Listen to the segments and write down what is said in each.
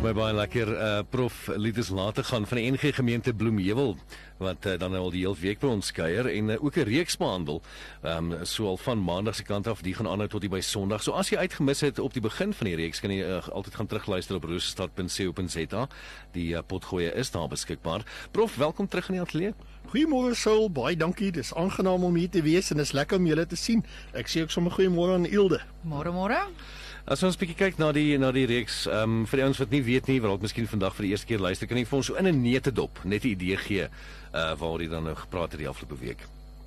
Baie baie lekker uh prof Lides later gaan van die NG gemeente Bloemhewel wat uh, dan al die hele week by ons kuier en uh, ook 'n reeks behandel. Ehm um, so al van maandag se kant af, die gaan aanhou tot die by Sondag. So as jy uitgemis het op die begin van die reeks, kan jy uh, altyd gaan terugluister op roosestad.co.za. Die uh, potgoeie is daar beskikbaar. Prof, welkom terug in die ateljee. Goeiemôre Saul, baie dankie. Dis aangenaam om hier te wees en dis lekker om julle te sien. Ek sê ook sommer goeiemôre aan Ilde. Môre môre. As ons bietjie kyk na die na die reeks, ehm um, vir die ouens wat nie weet nie, wat dalk miskien vandag vir die eerste keer luister, kan jy vir ons so in 'n neutedop net 'n idee gee uh waar jy dan nou gepraat het die afgelope week.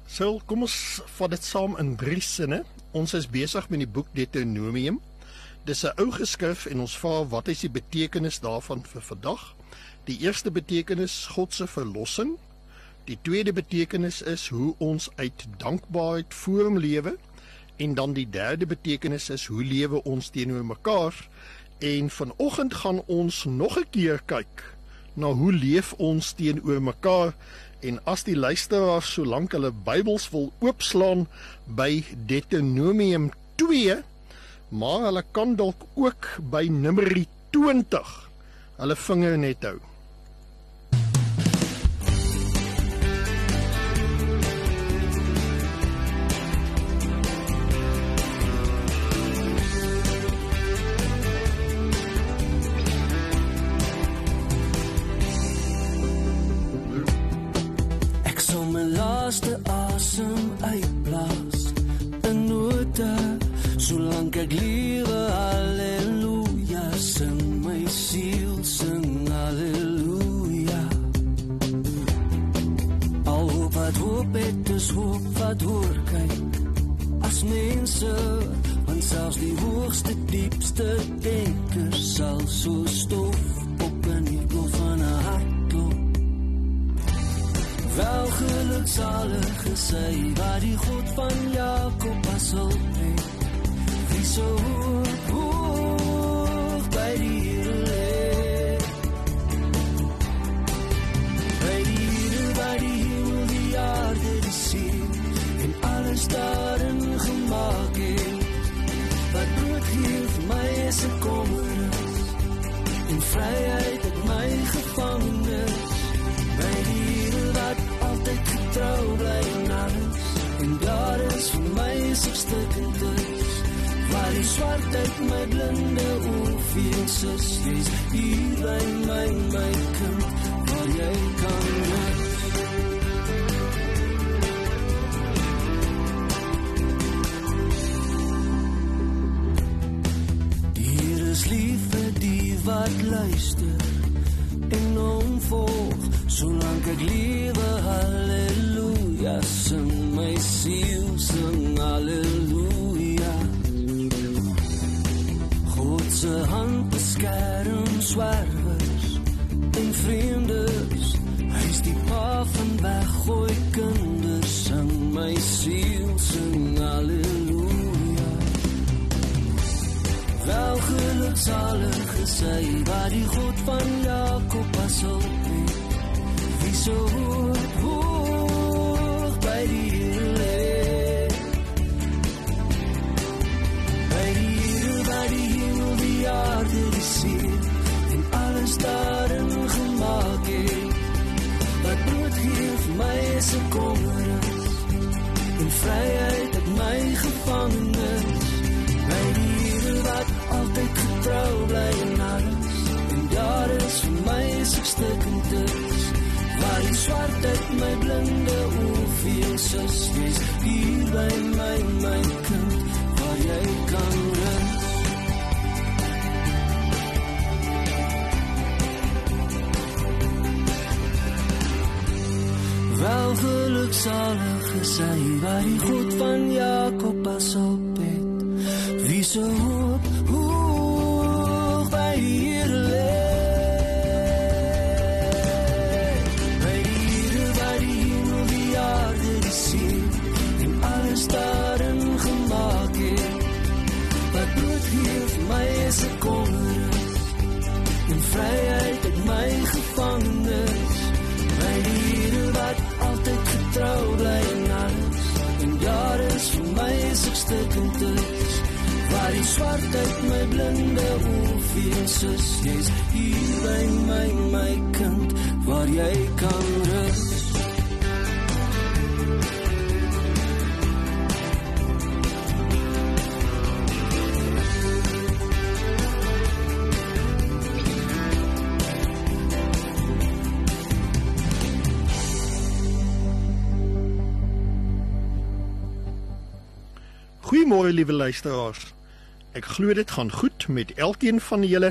Saul, kom ons vat dit saam in drie sinne. Ons is besig met die boek Deuteronomium. Dis 'n ou geskrif en ons vra wat is die betekenis daarvan vir vandag? Die eerste betekenis God se verlossing. Die tweede betekenis is hoe ons uit dankbaarheid voor hom lewe en dan die derde betekenis is hoe lewe ons teenoor mekaar? En vanoggend gaan ons nog 'n keer kyk na hoe leef ons teenoor mekaar en as die luisteraars solank hulle Bybels wil oopslaan by Deuteronomium 2 maar hulle kan dalk ook by Numeri 20 hulle vinger net hou. Laaste asem uitblaas. In note solank ek lewe haleluja sing my siel sing haleluja al wat hoop het is hoop wat hoor kyk. As mense want selfs die hoogste diepste denker sal so stof Wel geluksalig gesê waar die God van Jakob pas op het. Wie so swartheid my blinde veel sus jy's hier by my my kind waar jy kan wees Here is lief vir die wat luister en hom volg. Solank ek lewe haleluja sing my siel sing haleluja sing my siel sing haleluja Wel geluksalig gesê waar die God van Jakob pas op het. Wie so hoog, hoog by die Here lê. By die Here, by die hemel, die aarde, die see en alles daarin gemaak het. Wat brood gee vir my is 'n kommernis en vryheid het my gevangenes by die Here wat altyd getrou bly en alles en daar is vir my sekstukkend is waar die swartheid my blinde oë fees is dis hier by my my kind waar jy kan rus. Wel geluk sal hy waar die God van Jakob pas op het. Wie se hoop is stikkend is. Waar die swart uit my blinde oë feesus. Jy's hier by my, my kind, waar jy kan rus. Goeiemôre liewe luisteraars. Ek glo dit gaan goed met elkeen van julle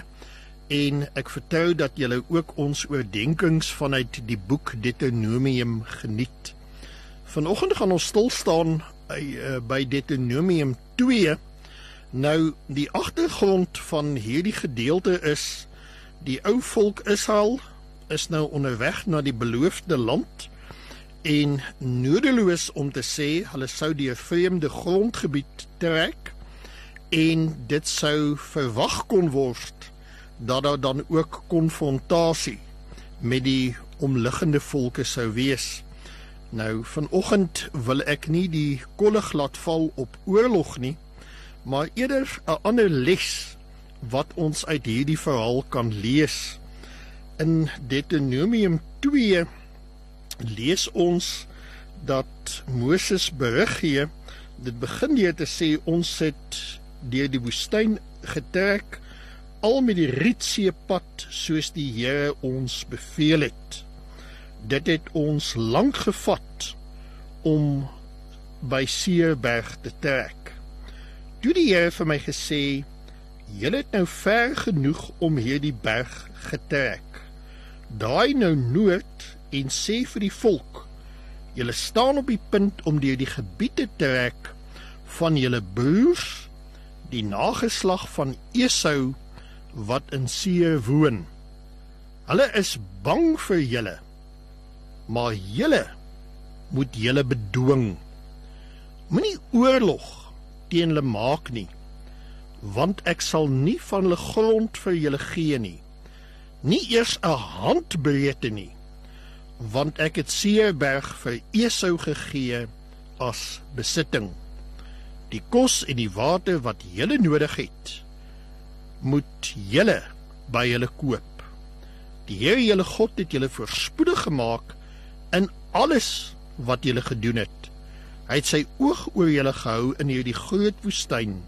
en ek vertrou dat julle ook ons oordeenkings vanuit die boek Deuteronomium geniet. Vanoggend gaan ons stil staan by, uh, by Deuteronomium 2. Nou die agtergrond van hierdie gedeelte is die ou volk Israel is nou onderweg na die beloofde land en nodeloos om te sê hulle sou deur vreemde grondgebied trek en dit sou verwag kon word dat daar dan ook konfrontasie met die omliggende volke sou wees. Nou vanoggend wil ek nie die kollig laat val op oorlog nie, maar eerder 'n ander les wat ons uit hierdie verhaal kan lees. In Deuteronomium 2 lees ons dat Moses berig gee. Dit begin deur te sê ons het deur die woestyn getrek al met die Rietsee pad soos die Here ons beveel het. Dit het ons lank gevat om by Seerberg te trek. Toe die Here vir my gesê, "Julle het nou ver genoeg om hierdie berg getrek. Daai nou noord en sê vir die volk: Julle staan op die punt om deur die gebied te trek van julle broers, die nageslag van Esau wat in Seir woon. Hulle is bang vir julle. Maar julle moet julle bedwing. Moenie oorlog teen hulle maak nie, want ek sal nie van hulle grond vir julle gee nie. Nie eers 'n handbreedte nie, want ek het Seerberg vir Esau gegee as besitting. Die kos en die water wat julle nodig het, moet julle by hulle koop. Die Here julle God het julle voorspoedig gemaak in alles wat julle gedoen het. Hy het sy oog oor julle gehou in hierdie groot woestyn.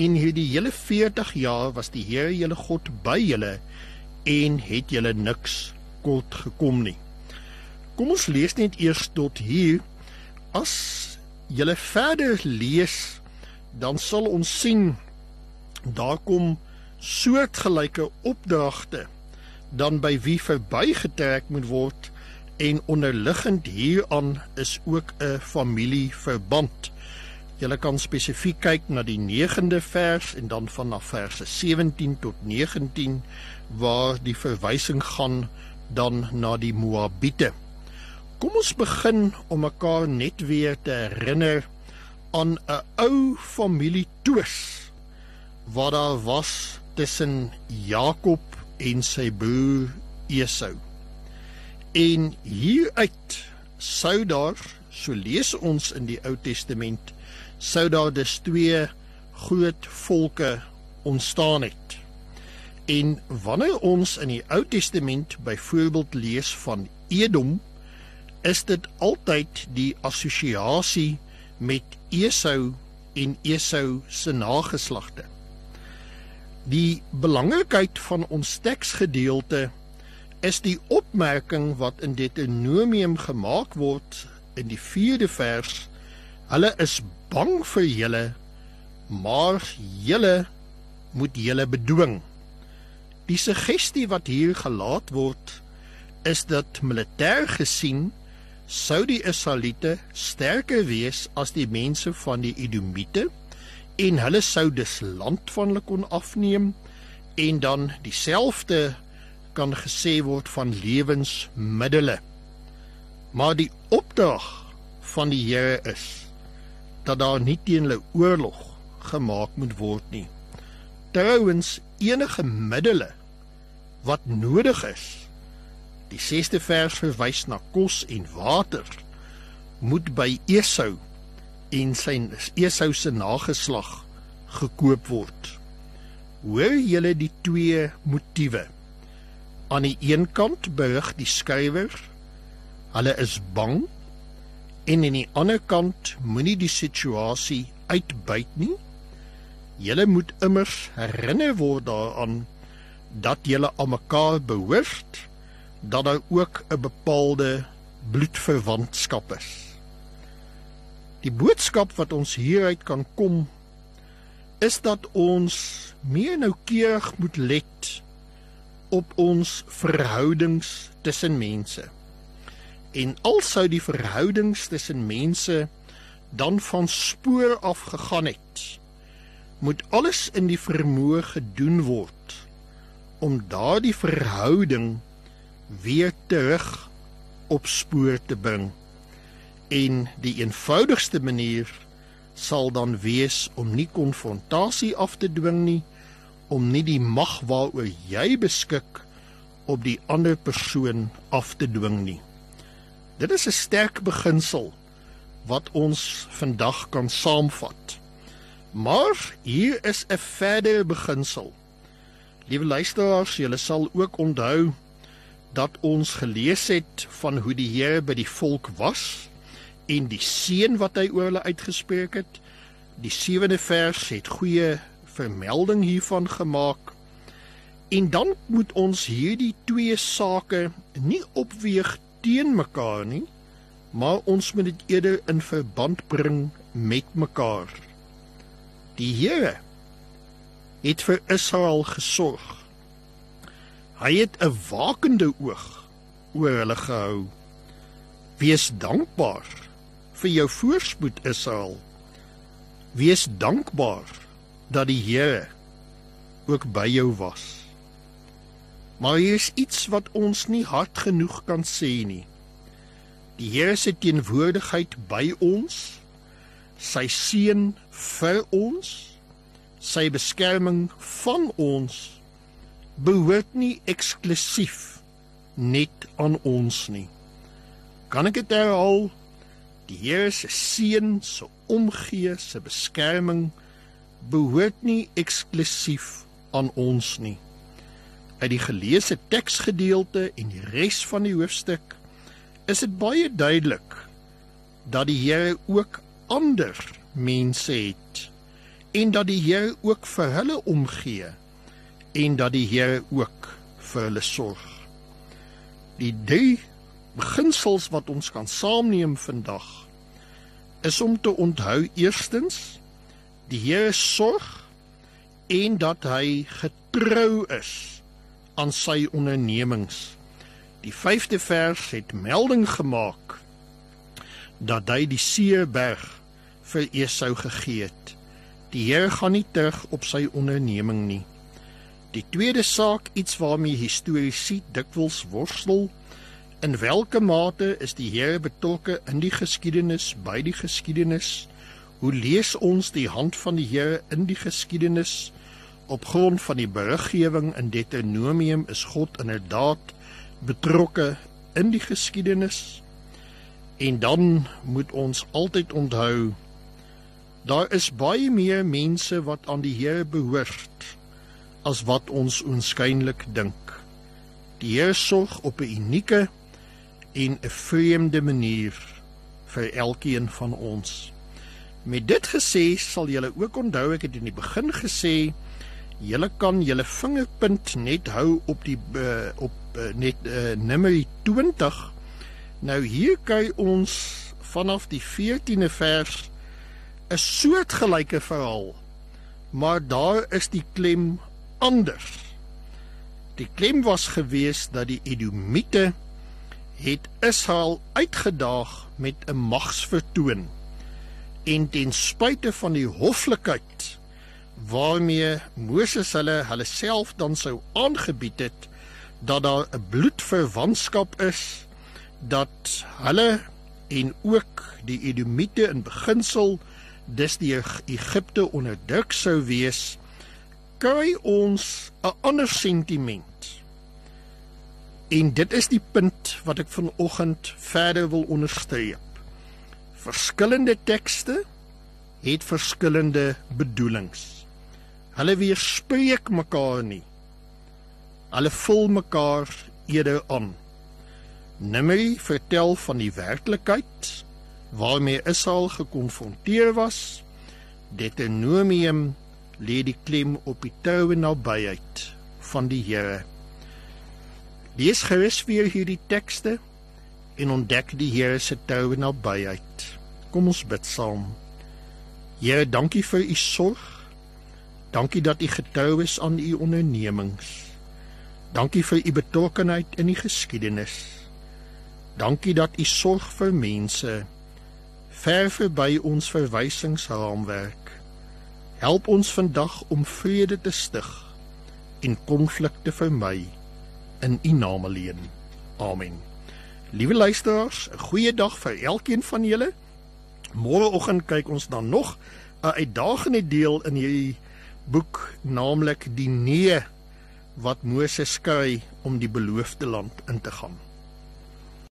En hierdie hele 40 jaar was die Here julle God by julle en het julle niks kort gekom nie. Kom ons lees net eers tot hier. As julle verder lees, dan sal ons sien daar kom soortgelyke opdragte dan by wie verbygetrek moet word en onderliggend hieraan is ook 'n familieverband. Jy kan spesifiek kyk na die 9de vers en dan vanaf verse 17 tot 19 waar die verwysing gaan dan na die Moabiete. Kom ons begin om mekaar net weer te herinner aan 'n ou familie twis wat daar was tussen Jakob en sy broer Esau. En hieruit sou daar, so lees ons in die Ou Testament, sou daar dus twee groot volke ontstaan het. En wanneer ons in die Ou Testament byvoorbeeld lees van Edom, is dit altyd die assosiasie met Esau en Esau se nageslagte. Die belangrikheid van ons teksgedeelte is die opmerking wat in Deuteronomium gemaak word in die 4de vers. Hulle is bang vir julle, maar julle moet julle bedwing. Die suggestie wat hier gelaat word is dat militêr gesien sou die Israeliete sterker wees as die mense van die Edomite en hulle sou dus land van hulle kon afneem en dan dieselfde kan gesê word van lewensmiddels. Maar die opdrag van die Here is dat daar nie teen hulle oorlog gemaak moet word nie. Trouwens enige middele wat nodig is. Die 6de vers verwys na kos en water moet by Esau en sy Esau se nageslag gekoop word. Hoor julle die twee motiewe? Aan die een kant berig die skrywer hulle is bang en aan die ander kant moenie die situasie uitbuit nie. Julle moet immers herinner word daaraan dat julle aan mekaar behoort, dat daar ook 'n bepaalde bloedverwantskap is. Die boodskap wat ons hieruit kan kom is dat ons meer noukeurig moet let op ons verhoudings tussen mense. En alsou die verhoudings tussen mense dan van spoor af gegaan het, moet alles in die vermoë gedoen word om daardie verhouding weer terug op spoor te bring. En die eenvoudigste manier sal dan wees om nie konfrontasie af te dwing nie, om nie die mag waaroor jy beskik op die ander persoon af te dwing nie. Dit is 'n sterk beginsel wat ons vandag kan saamvat. Maar hier is 'n verdere beginsel. Liewe luisteraars, julle sal ook onthou dat ons gelees het van hoe die Here by die volk was en die seën wat hy oor hulle uitgespreek het. Die 7de vers het goeie vermelding hiervan gemaak. En dan moet ons hierdie twee sake nie opweeg teen mekaar nie, maar ons moet dit eerder in verband bring met mekaar. Die Here het vir Israel gesorg. Hy het 'n wakende oog oor hulle gehou. Wees dankbaar vir jou voorspoed Israel. Wees dankbaar dat die Here ook by jou was. Maar hier is iets wat ons nie hard genoeg kan sê nie. Die Here se teenwoordigheid by ons, sy seën vir ons, sy beskerming van ons behoort nie eksklusief net aan ons nie. Kan ek dit herhaal? Die Here se seën, se omgee, se beskerming behoort nie eksklusief aan ons nie. Uit die geleesde teksgedeelte en die res van die hoofstuk is dit baie duidelik dat die Here ook ander mense het en dat die Here ook vir hulle omgee en dat die Here ook vir hulle sorg. Die drie beginsels wat ons kan saamneem vandag is om te onthou eerstens die Here sorg en dat hy getrou is aan sy ondernemings. Die 5de vers het melding gemaak dat hy die Seeberg vir Esau gegee het. Die Here gaan nie terug op sy onderneming nie. Die tweede saak, iets waarmee historiese dikwels worstel, In watter mate is die Here betrokke in die geskiedenis, by die geskiedenis? Hoe lees ons die hand van die Here in die geskiedenis? Op grond van die beriggewing in Deuteronomium is God inderdaad betrokke in die geskiedenis. En dan moet ons altyd onthou daar is baie meer mense wat aan die Here behoort as wat ons oënskynlik dink. Die Here sorg op 'n unieke en 'n vreemde manier vir elkeen van ons. Met dit gesê, sal julle ook onthou ek het in die begin gesê, julle kan julle vingerpunt net hou op die uh, op uh, net uh, nummer 20. Nou hier kry ons vanaf die 14de vers 'n soortgelyke verhaal. Maar daar is die klem anders. Die klem was gewees dat die Edomite het Israel uitgedaag met 'n magsvertoon en ten spyte van die hoflikheid waarmee Moses hulle hulle self dan sou aangebied het dat daar 'n bloedverwantskap is dat hulle en ook die Edomite in beginsel dis die Egipte onderdruk sou wees kry ons 'n ander sentiment. En dit is die punt wat ek vanoggend verder wil onderstreep verskillende tekste het verskillende bedoelings. Hulle weerspreek mekaar nie. Hulle vul mekaar eerder aan. Numeri vertel van die werklikheid waarmee Israel gekonfronteer was. Deuteronomium lê die klem op die troue nabyheid van die Here. Lees gerus weer hierdie tekste en ontdek die Here se troue nabyheid. Kom ons bid saam. Here, dankie vir u sorg. Dankie dat u getrou is aan u ondernemings. Dankie vir u betrokkenheid in die geskiedenis. Dankie dat u sorg vir mense ver verby ons verwysingsraamwerk. Help ons vandag om vrede te stig en konflikte vermy in u naam alleen. Amen. Liewe luisteraars, 'n goeie dag vir elkeen van julle. Môreoggend kyk ons dan nog 'n uitdagende deel in hierdie boek, naamlik die nee wat Moses skry om die beloofde land in te gaan.